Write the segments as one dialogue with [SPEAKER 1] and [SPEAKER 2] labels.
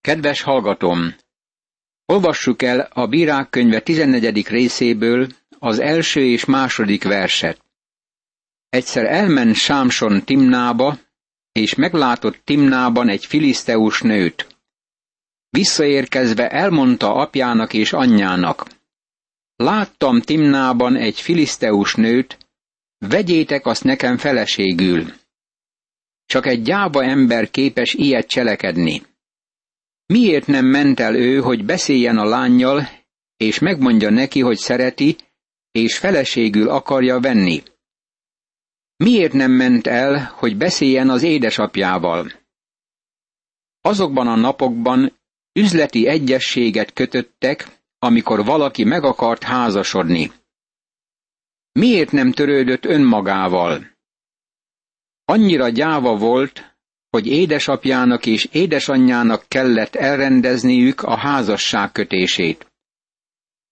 [SPEAKER 1] Kedves hallgatom! Olvassuk el a Bírák könyve 14. részéből az első és második verset. Egyszer elment Sámson Timnába, és meglátott Timnában egy filiszteus nőt. Visszaérkezve elmondta apjának és anyjának. Láttam Timnában egy filiszteus nőt, vegyétek azt nekem feleségül. Csak egy gyáva ember képes ilyet cselekedni. Miért nem ment el ő, hogy beszéljen a lányjal, és megmondja neki, hogy szereti, és feleségül akarja venni? Miért nem ment el, hogy beszéljen az édesapjával? Azokban a napokban üzleti egyességet kötöttek, amikor valaki meg akart házasodni. Miért nem törődött önmagával? Annyira gyáva volt, hogy édesapjának és édesanyjának kellett elrendezniük a házasság kötését.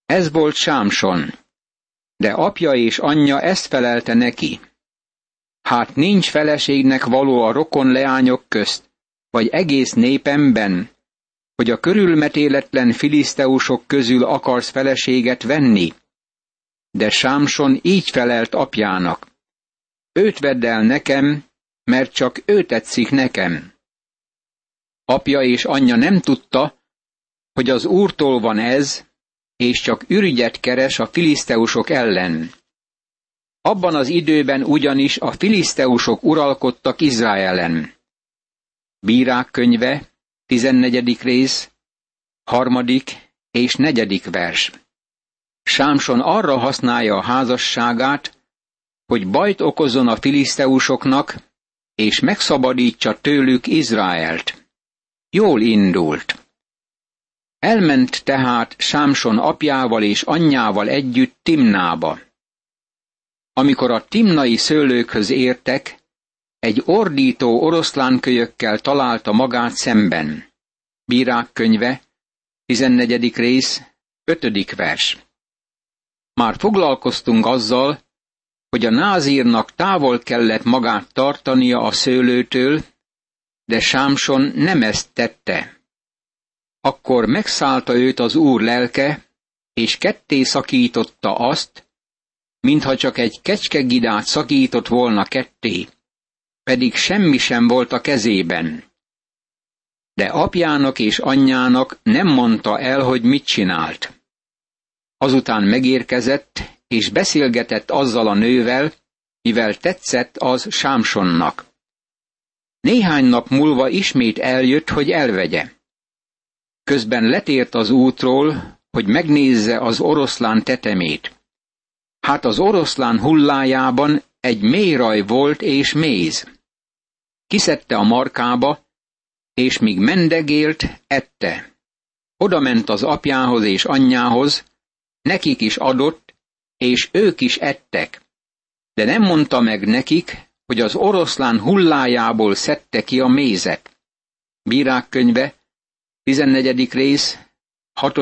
[SPEAKER 1] Ez volt Sámson, de apja és anyja ezt felelte neki. Hát nincs feleségnek való a rokon leányok közt, vagy egész népemben, hogy a körülmetéletlen filiszteusok közül akarsz feleséget venni? De Sámson így felelt apjának. Őt vedd el nekem, mert csak ő tetszik nekem. Apja és anyja nem tudta, hogy az úrtól van ez, és csak ürügyet keres a filiszteusok ellen. Abban az időben ugyanis a filiszteusok uralkodtak Izraelen. Bírák könyve, 14. rész, harmadik és negyedik vers. Sámson arra használja a házasságát, hogy bajt okozzon a filiszteusoknak, és megszabadítsa tőlük Izraelt. Jól indult. Elment tehát Sámson apjával és anyjával együtt Timnába. Amikor a timnai szőlőkhöz értek, egy ordító oroszlánkölyökkel találta magát szemben. Bírák könyve, 14. rész, 5. vers. Már foglalkoztunk azzal, hogy a názírnak távol kellett magát tartania a szőlőtől, de Sámson nem ezt tette. Akkor megszállta őt az úr lelke, és ketté szakította azt, mintha csak egy kecskegidát szakított volna ketté pedig semmi sem volt a kezében. De apjának és anyjának nem mondta el, hogy mit csinált. Azután megérkezett, és beszélgetett azzal a nővel, mivel tetszett az Sámsonnak. Néhány nap múlva ismét eljött, hogy elvegye. Közben letért az útról, hogy megnézze az oroszlán tetemét. Hát az oroszlán hullájában egy mély volt és méz kiszedte a markába, és míg mendegélt, ette. Oda ment az apjához és anyjához, nekik is adott, és ők is ettek. De nem mondta meg nekik, hogy az oroszlán hullájából szedte ki a mézet. Bírák könyve, 14. rész, 6.,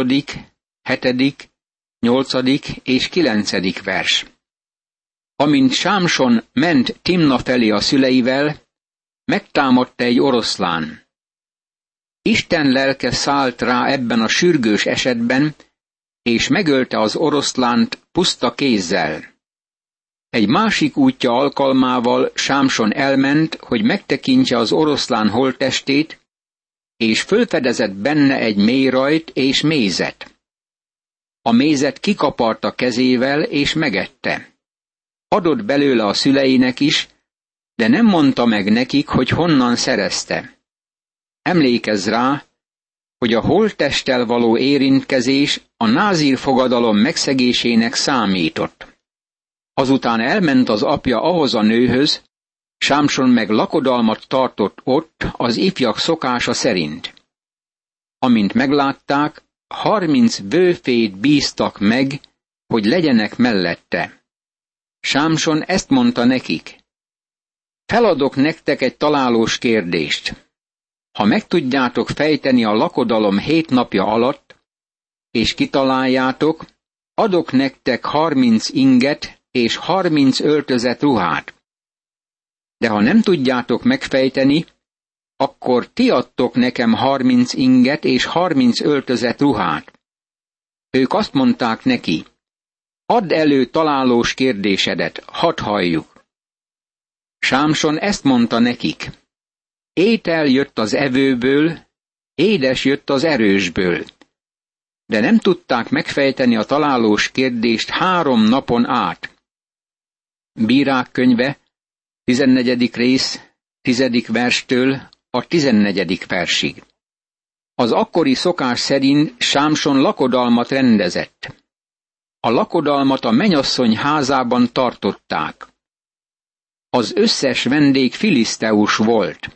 [SPEAKER 1] 7., 8. és 9. vers. Amint Sámson ment Timna felé a szüleivel, megtámadta egy oroszlán. Isten lelke szállt rá ebben a sürgős esetben, és megölte az oroszlánt puszta kézzel. Egy másik útja alkalmával Sámson elment, hogy megtekintse az oroszlán holttestét, és fölfedezett benne egy mélyrajt és mézet. A mézet kikaparta kezével és megette. Adott belőle a szüleinek is, de nem mondta meg nekik, hogy honnan szerezte. Emlékezz rá, hogy a holttesttel való érintkezés a názír fogadalom megszegésének számított. Azután elment az apja ahhoz a nőhöz, Sámson meg lakodalmat tartott ott az ifjak szokása szerint. Amint meglátták, harminc bőfét bíztak meg, hogy legyenek mellette. Sámson ezt mondta nekik. Feladok nektek egy találós kérdést. Ha meg tudjátok fejteni a lakodalom hét napja alatt, és kitaláljátok, adok nektek harminc inget és harminc öltözet ruhát. De ha nem tudjátok megfejteni, akkor ti adtok nekem harminc inget és harminc öltözet ruhát. Ők azt mondták neki, add elő találós kérdésedet, hadd halljuk. Sámson ezt mondta nekik, étel jött az evőből, édes jött az erősből. De nem tudták megfejteni a találós kérdést három napon át. Bírák könyve, 14. rész, 10. verstől a 14. versig. Az akkori szokás szerint Sámson lakodalmat rendezett. A lakodalmat a menyasszony házában tartották. Az összes vendég filiszteus volt.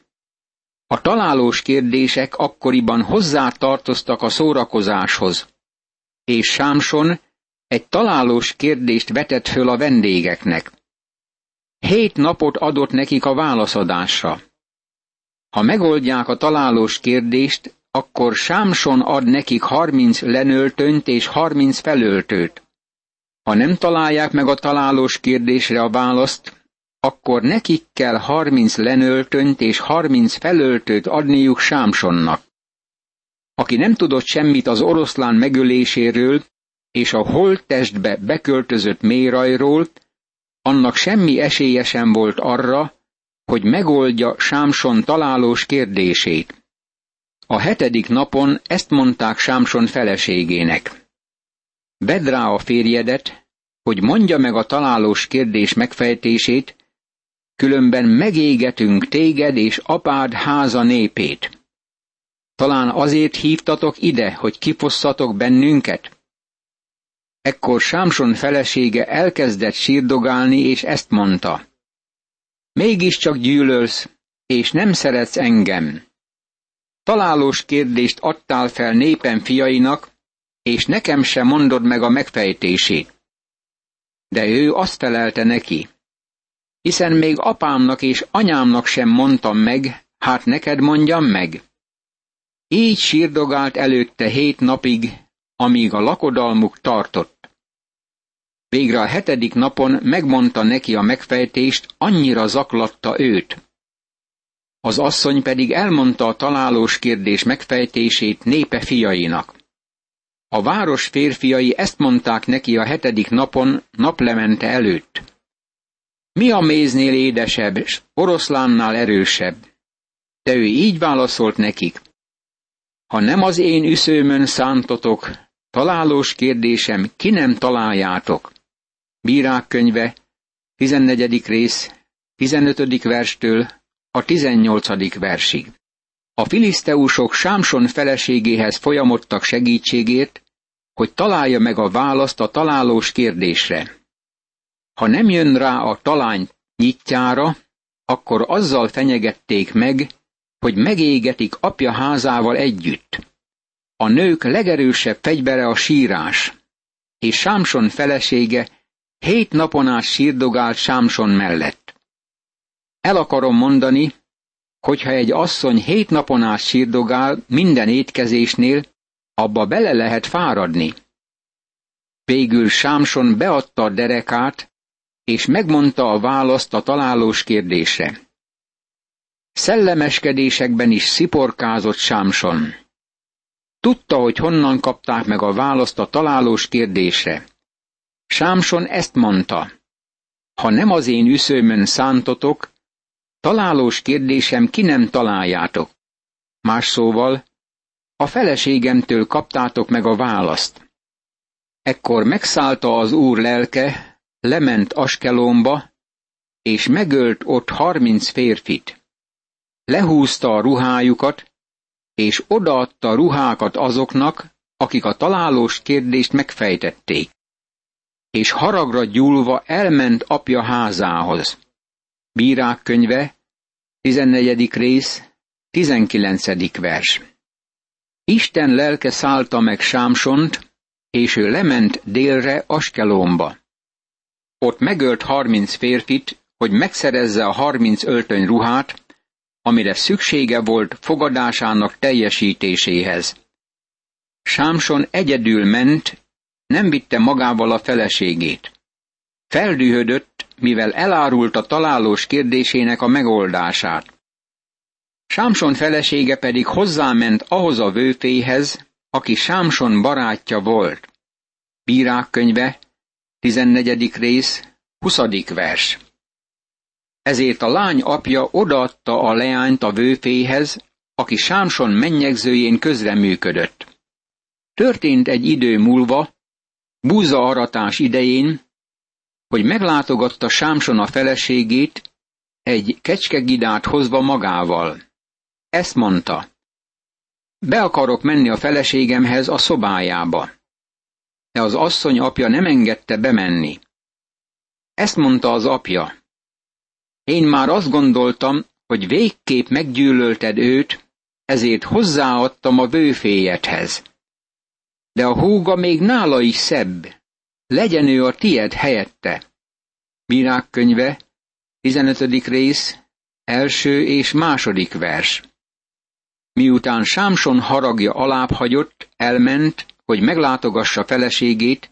[SPEAKER 1] A találós kérdések akkoriban hozzá tartoztak a szórakozáshoz, és Sámson egy találós kérdést vetett föl a vendégeknek. Hét napot adott nekik a válaszadásra. Ha megoldják a találós kérdést, akkor Sámson ad nekik harminc lenöltönyt és harminc felöltőt. Ha nem találják meg a találós kérdésre a választ, akkor nekik kell harminc lenöltönyt és harminc felöltőt adniuk Sámsonnak. Aki nem tudott semmit az oroszlán megöléséről és a holttestbe beköltözött mérajról, annak semmi esélye sem volt arra, hogy megoldja Sámson találós kérdését. A hetedik napon ezt mondták Sámson feleségének. Vedd rá a férjedet, hogy mondja meg a találós kérdés megfejtését, különben megégetünk téged és apád háza népét. Talán azért hívtatok ide, hogy kifosszatok bennünket? Ekkor Sámson felesége elkezdett sírdogálni, és ezt mondta. Mégiscsak gyűlölsz, és nem szeretsz engem. Találós kérdést adtál fel népen fiainak, és nekem sem mondod meg a megfejtését. De ő azt felelte neki hiszen még apámnak és anyámnak sem mondtam meg, hát neked mondjam meg. Így sírdogált előtte hét napig, amíg a lakodalmuk tartott. Végre a hetedik napon megmondta neki a megfejtést, annyira zaklatta őt. Az asszony pedig elmondta a találós kérdés megfejtését népe fiainak. A város férfiai ezt mondták neki a hetedik napon naplemente előtt. Mi a méznél édesebb, s oroszlánnál erősebb? De ő így válaszolt nekik. Ha nem az én üszőmön szántotok, találós kérdésem, ki nem találjátok? Bírák könyve, 14. rész, 15. verstől a 18. versig. A filiszteusok Sámson feleségéhez folyamodtak segítségért, hogy találja meg a választ a találós kérdésre. Ha nem jön rá a talány nyitjára, akkor azzal fenyegették meg, hogy megégetik apja házával együtt. A nők legerősebb fegyvere a sírás, és Sámson felesége hét napon át sírdogált Sámson mellett. El akarom mondani, hogyha egy asszony hét napon át sírdogál minden étkezésnél, abba bele lehet fáradni. Végül Sámson beadta a derekát, és megmondta a választ a találós kérdésre. Szellemeskedésekben is sziporkázott Sámson. Tudta, hogy honnan kapták meg a választ a találós kérdésre. Sámson ezt mondta. Ha nem az én üszőmön szántotok, találós kérdésem ki nem találjátok. Más szóval, a feleségemtől kaptátok meg a választ. Ekkor megszállta az úr lelke, lement Askelomba, és megölt ott harminc férfit. Lehúzta a ruhájukat, és odaadta a ruhákat azoknak, akik a találós kérdést megfejtették. És haragra gyúlva elment apja házához. Bírák könyve, 14. rész, 19. vers. Isten lelke szállta meg Sámsont, és ő lement délre Askelomba. Ott megölt harminc férfit, hogy megszerezze a harminc öltöny ruhát, amire szüksége volt fogadásának teljesítéséhez. Sámson egyedül ment, nem vitte magával a feleségét. Feldühödött, mivel elárult a találós kérdésének a megoldását. Sámson felesége pedig hozzáment ahhoz a vőféhez, aki Sámson barátja volt. Bírák könyve, 14. rész, 20. vers. Ezért a lány apja odaadta a leányt a vőféhez, aki Sámson mennyegzőjén közreműködött. Történt egy idő múlva, búza aratás idején, hogy meglátogatta Sámson a feleségét, egy kecskegidát hozva magával. Ezt mondta. Be akarok menni a feleségemhez a szobájába. De az asszony apja nem engedte bemenni. Ezt mondta az apja. Én már azt gondoltam, hogy végképp meggyűlölted őt, ezért hozzáadtam a vőféjethez. De a húga még nála is szebb. Legyen ő a tied helyette. Bírák könyve, 15. rész, első és második vers. Miután Sámson haragja alább hagyott, elment, hogy meglátogassa feleségét,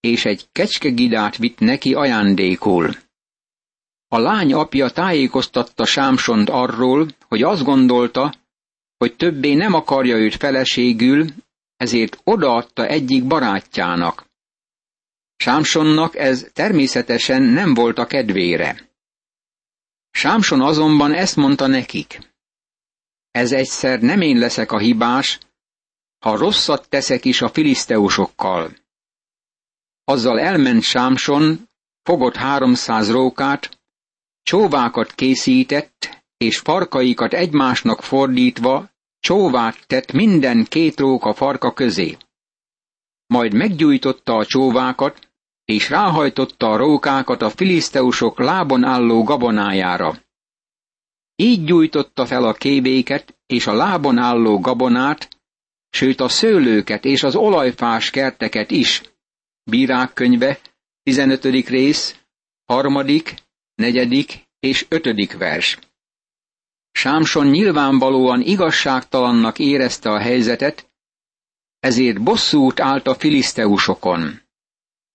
[SPEAKER 1] és egy kecskegidát vitt neki ajándékul. A lány apja tájékoztatta Sámsont arról, hogy azt gondolta, hogy többé nem akarja őt feleségül, ezért odaadta egyik barátjának. Sámsonnak ez természetesen nem volt a kedvére. Sámson azonban ezt mondta nekik. Ez egyszer nem én leszek a hibás, ha rosszat teszek is a filiszteusokkal. Azzal elment Sámson, fogott háromszáz rókát, csóvákat készített, és farkaikat egymásnak fordítva csóvát tett minden két róka farka közé. Majd meggyújtotta a csóvákat, és ráhajtotta a rókákat a filiszteusok lábon álló gabonájára. Így gyújtotta fel a kébéket és a lábon álló gabonát, sőt a szőlőket és az olajfás kerteket is. Bírák könyve, 15. rész, harmadik, negyedik és ötödik vers. Sámson nyilvánvalóan igazságtalannak érezte a helyzetet, ezért bosszút állt a filiszteusokon.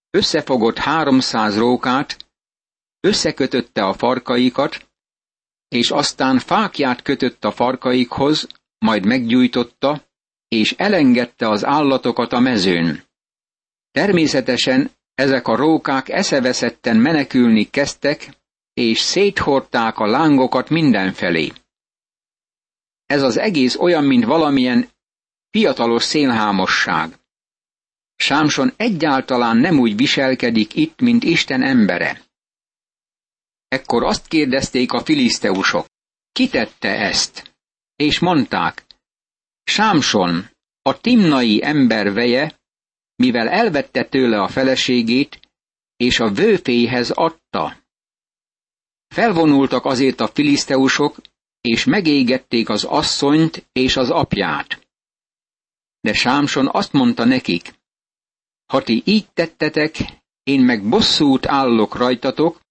[SPEAKER 1] Összefogott háromszáz rókát, összekötötte a farkaikat, és aztán fákját kötött a farkaikhoz, majd meggyújtotta, és elengedte az állatokat a mezőn. Természetesen ezek a rókák eszeveszetten menekülni kezdtek, és széthordták a lángokat mindenfelé. Ez az egész olyan, mint valamilyen fiatalos szélhámosság. Sámson egyáltalán nem úgy viselkedik itt, mint Isten embere. Ekkor azt kérdezték a filiszteusok, ki tette ezt? És mondták, Sámson, a timnai ember veje, mivel elvette tőle a feleségét, és a vőféhez adta. Felvonultak azért a filiszteusok, és megégették az asszonyt és az apját. De Sámson azt mondta nekik, ha ti így tettetek, én meg bosszút állok rajtatok,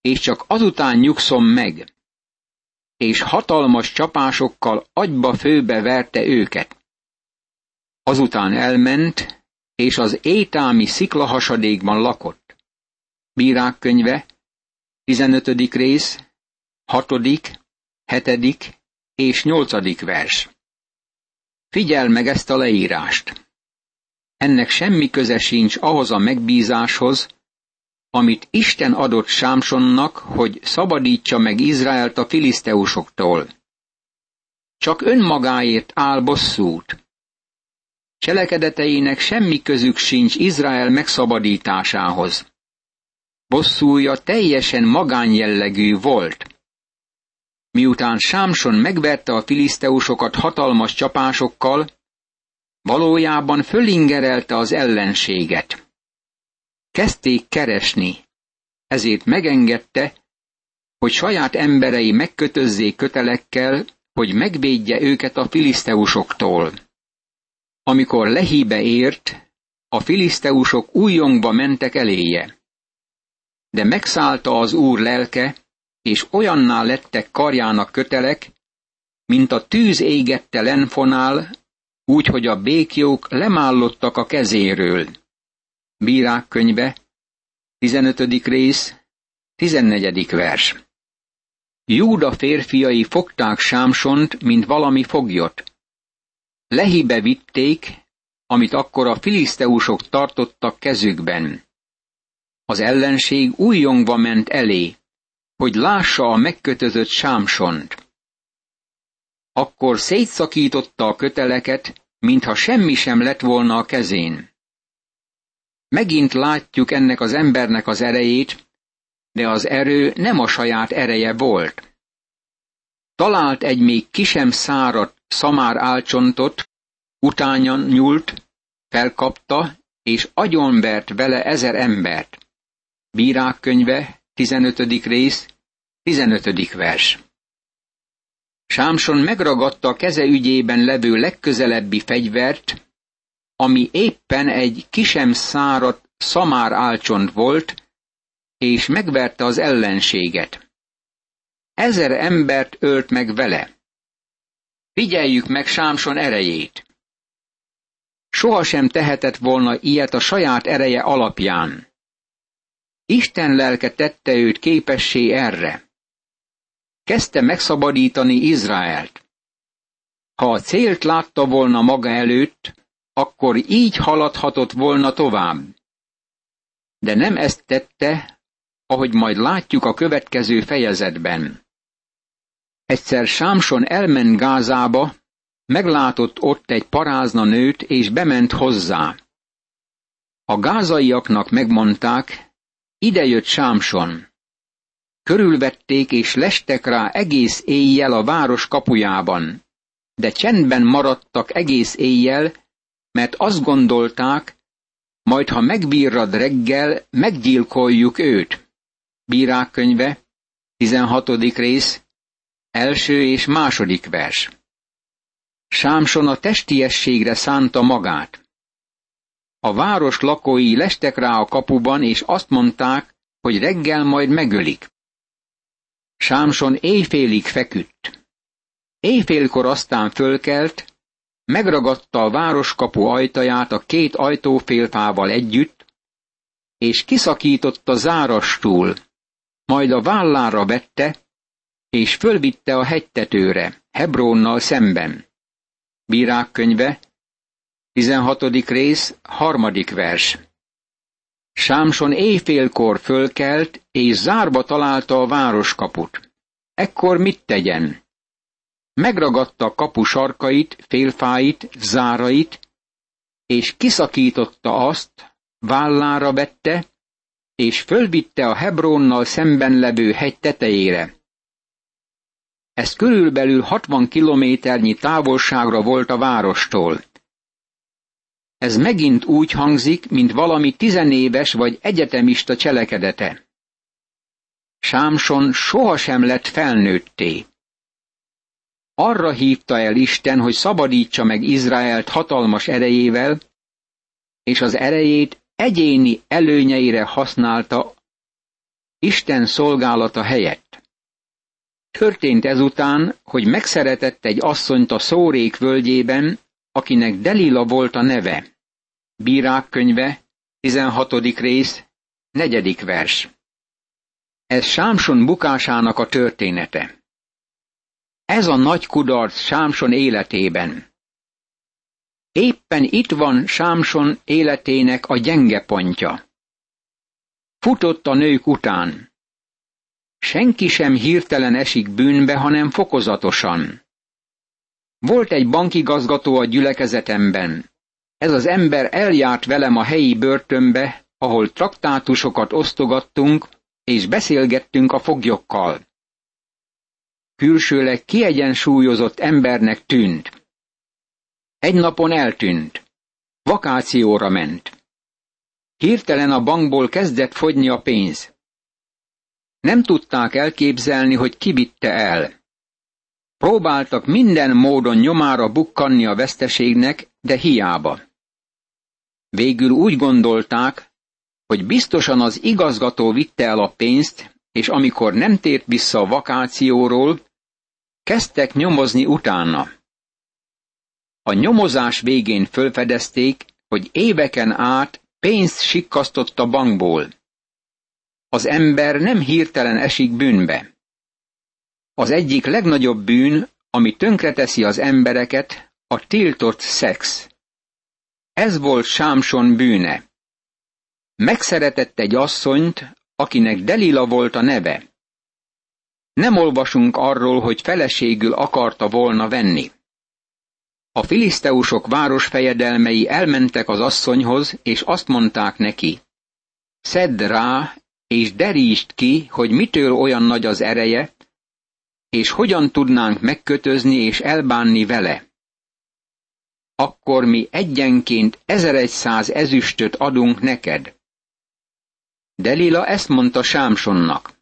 [SPEAKER 1] és csak azután nyugszom meg. És hatalmas csapásokkal agyba főbe verte őket. Azután elment, és az étámi sziklahasadékban lakott. Bírák könyve, 15. rész, 6., 7. és 8. vers. Figyel meg ezt a leírást. Ennek semmi köze sincs ahhoz a megbízáshoz, amit Isten adott Sámsonnak, hogy szabadítsa meg Izraelt a filiszteusoktól. Csak önmagáért áll bosszút. Cselekedeteinek semmi közük sincs Izrael megszabadításához. Bosszúja teljesen magánjellegű volt. Miután Sámson megverte a filiszteusokat hatalmas csapásokkal, valójában fölingerelte az ellenséget. Kezdték keresni, ezért megengedte, hogy saját emberei megkötözzék kötelekkel, hogy megvédje őket a filiszteusoktól. Amikor lehíbe ért, a filiszteusok újongva mentek eléje. De megszállta az úr lelke, és olyanná lettek karjának kötelek, mint a tűz égette lenfonál, úgy, hogy a békjók lemállottak a kezéről. Bírák könyve, 15. rész, 14. vers. Júda férfiai fogták Sámsont, mint valami foglyot. Lehibe vitték, amit akkor a filiszteusok tartottak kezükben. Az ellenség újjongva ment elé, hogy lássa a megkötözött Sámsont. Akkor szétszakította a köteleket, mintha semmi sem lett volna a kezén. Megint látjuk ennek az embernek az erejét, de az erő nem a saját ereje volt. Talált egy még kisem száradt szamár álcsontot, utána nyúlt, felkapta, és agyonvert vele ezer embert. Bírák könyve, 15. rész, 15. vers. Sámson megragadta a keze ügyében levő legközelebbi fegyvert, ami éppen egy kisem száradt szamár álcsont volt, és megverte az ellenséget. Ezer embert ölt meg vele. Figyeljük meg Sámson erejét. Sohasem tehetett volna ilyet a saját ereje alapján. Isten lelke tette őt képessé erre. Kezdte megszabadítani Izraelt. Ha a célt látta volna maga előtt, akkor így haladhatott volna tovább. De nem ezt tette, ahogy majd látjuk a következő fejezetben. Egyszer Sámson elment Gázába, meglátott ott egy parázna nőt, és bement hozzá. A gázaiaknak megmondták, ide jött Sámson. Körülvették és lestek rá egész éjjel a város kapujában, de csendben maradtak egész éjjel, mert azt gondolták, majd ha megvirrad reggel, meggyilkoljuk őt. Bírák könyve, 16. rész, első és második vers. Sámson a testiességre szánta magát. A város lakói lestek rá a kapuban, és azt mondták, hogy reggel majd megölik. Sámson éjfélig feküdt. Éjfélkor aztán fölkelt, megragadta a városkapu ajtaját a két ajtófélfával együtt, és kiszakította zárastól, majd a vállára vette, és fölvitte a hegytetőre, Hebrónnal szemben. Bírák könyve, 16. rész, harmadik vers. Sámson éjfélkor fölkelt, és zárba találta a városkaput. Ekkor mit tegyen? Megragadta a kapu sarkait, félfáit, zárait, és kiszakította azt, vállára vette, és fölvitte a Hebrónnal szemben levő hegy tetejére. Ez körülbelül 60 kilométernyi távolságra volt a várostól. Ez megint úgy hangzik, mint valami tizenéves vagy egyetemista cselekedete. Sámson sohasem lett felnőtté. Arra hívta el Isten, hogy szabadítsa meg Izraelt hatalmas erejével, és az erejét egyéni előnyeire használta Isten szolgálata helyett. Történt ezután, hogy megszeretett egy asszonyt a szórék völgyében, akinek Delila volt a neve. Bírák könyve, 16. rész, 4. vers. Ez Sámson bukásának a története. Ez a nagy kudarc Sámson életében. Éppen itt van Sámson életének a gyenge pontja. Futott a nők után. Senki sem hirtelen esik bűnbe, hanem fokozatosan. Volt egy bankigazgató a gyülekezetemben. Ez az ember eljárt velem a helyi börtönbe, ahol traktátusokat osztogattunk, és beszélgettünk a foglyokkal. Külsőleg kiegyensúlyozott embernek tűnt. Egy napon eltűnt. Vakációra ment. Hirtelen a bankból kezdett fogyni a pénz. Nem tudták elképzelni, hogy kivitte el. Próbáltak minden módon nyomára bukkanni a veszteségnek, de hiába. Végül úgy gondolták, hogy biztosan az igazgató vitte el a pénzt, és amikor nem tért vissza a vakációról, kezdtek nyomozni utána. A nyomozás végén fölfedezték, hogy éveken át pénzt sikkasztott a bankból. Az ember nem hirtelen esik bűnbe. Az egyik legnagyobb bűn, ami tönkreteszi az embereket, a tiltott szex. Ez volt Sámson bűne. Megszeretett egy asszonyt, akinek Delila volt a neve. Nem olvasunk arról, hogy feleségül akarta volna venni. A filiszteusok városfejedelmei elmentek az asszonyhoz, és azt mondták neki, szedd rá, és derítsd ki, hogy mitől olyan nagy az ereje, és hogyan tudnánk megkötözni és elbánni vele. Akkor mi egyenként ezeregyszáz ezüstöt adunk neked. Delila ezt mondta Sámsonnak.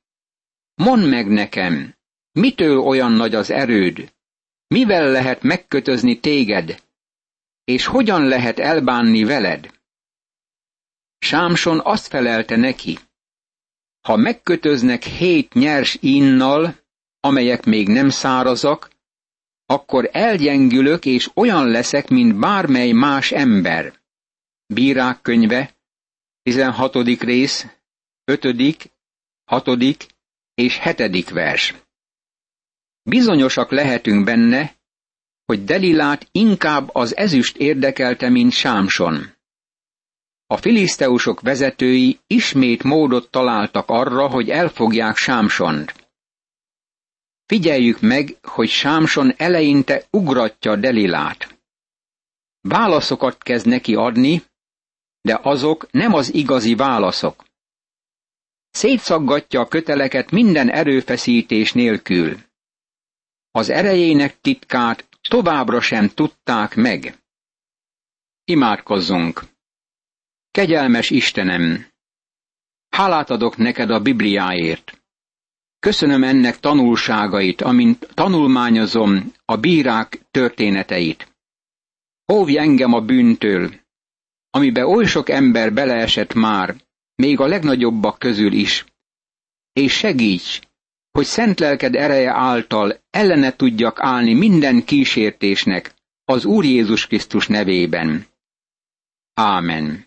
[SPEAKER 1] Mondd meg nekem, mitől olyan nagy az erőd? Mivel lehet megkötözni téged? És hogyan lehet elbánni veled? Sámson azt felelte neki. Ha megkötöznek hét nyers innal, amelyek még nem szárazak, akkor elgyengülök, és olyan leszek, mint bármely más ember. Bírák könyve, 16. rész, 5., 6. és 7. vers. Bizonyosak lehetünk benne, hogy Delilát inkább az ezüst érdekelte, mint Sámson. A filiszteusok vezetői ismét módot találtak arra, hogy elfogják Sámsont. Figyeljük meg, hogy Sámson eleinte ugratja Delilát. Válaszokat kezd neki adni, de azok nem az igazi válaszok. Szétszaggatja a köteleket minden erőfeszítés nélkül. Az erejének titkát továbbra sem tudták meg. Imádkozzunk! Kegyelmes Istenem! Hálát adok neked a Bibliáért. Köszönöm ennek tanulságait, amint tanulmányozom a bírák történeteit. Óvj engem a bűntől, amibe oly sok ember beleesett már, még a legnagyobbak közül is. És segíts, hogy szent lelked ereje által ellene tudjak állni minden kísértésnek az Úr Jézus Krisztus nevében. Ámen.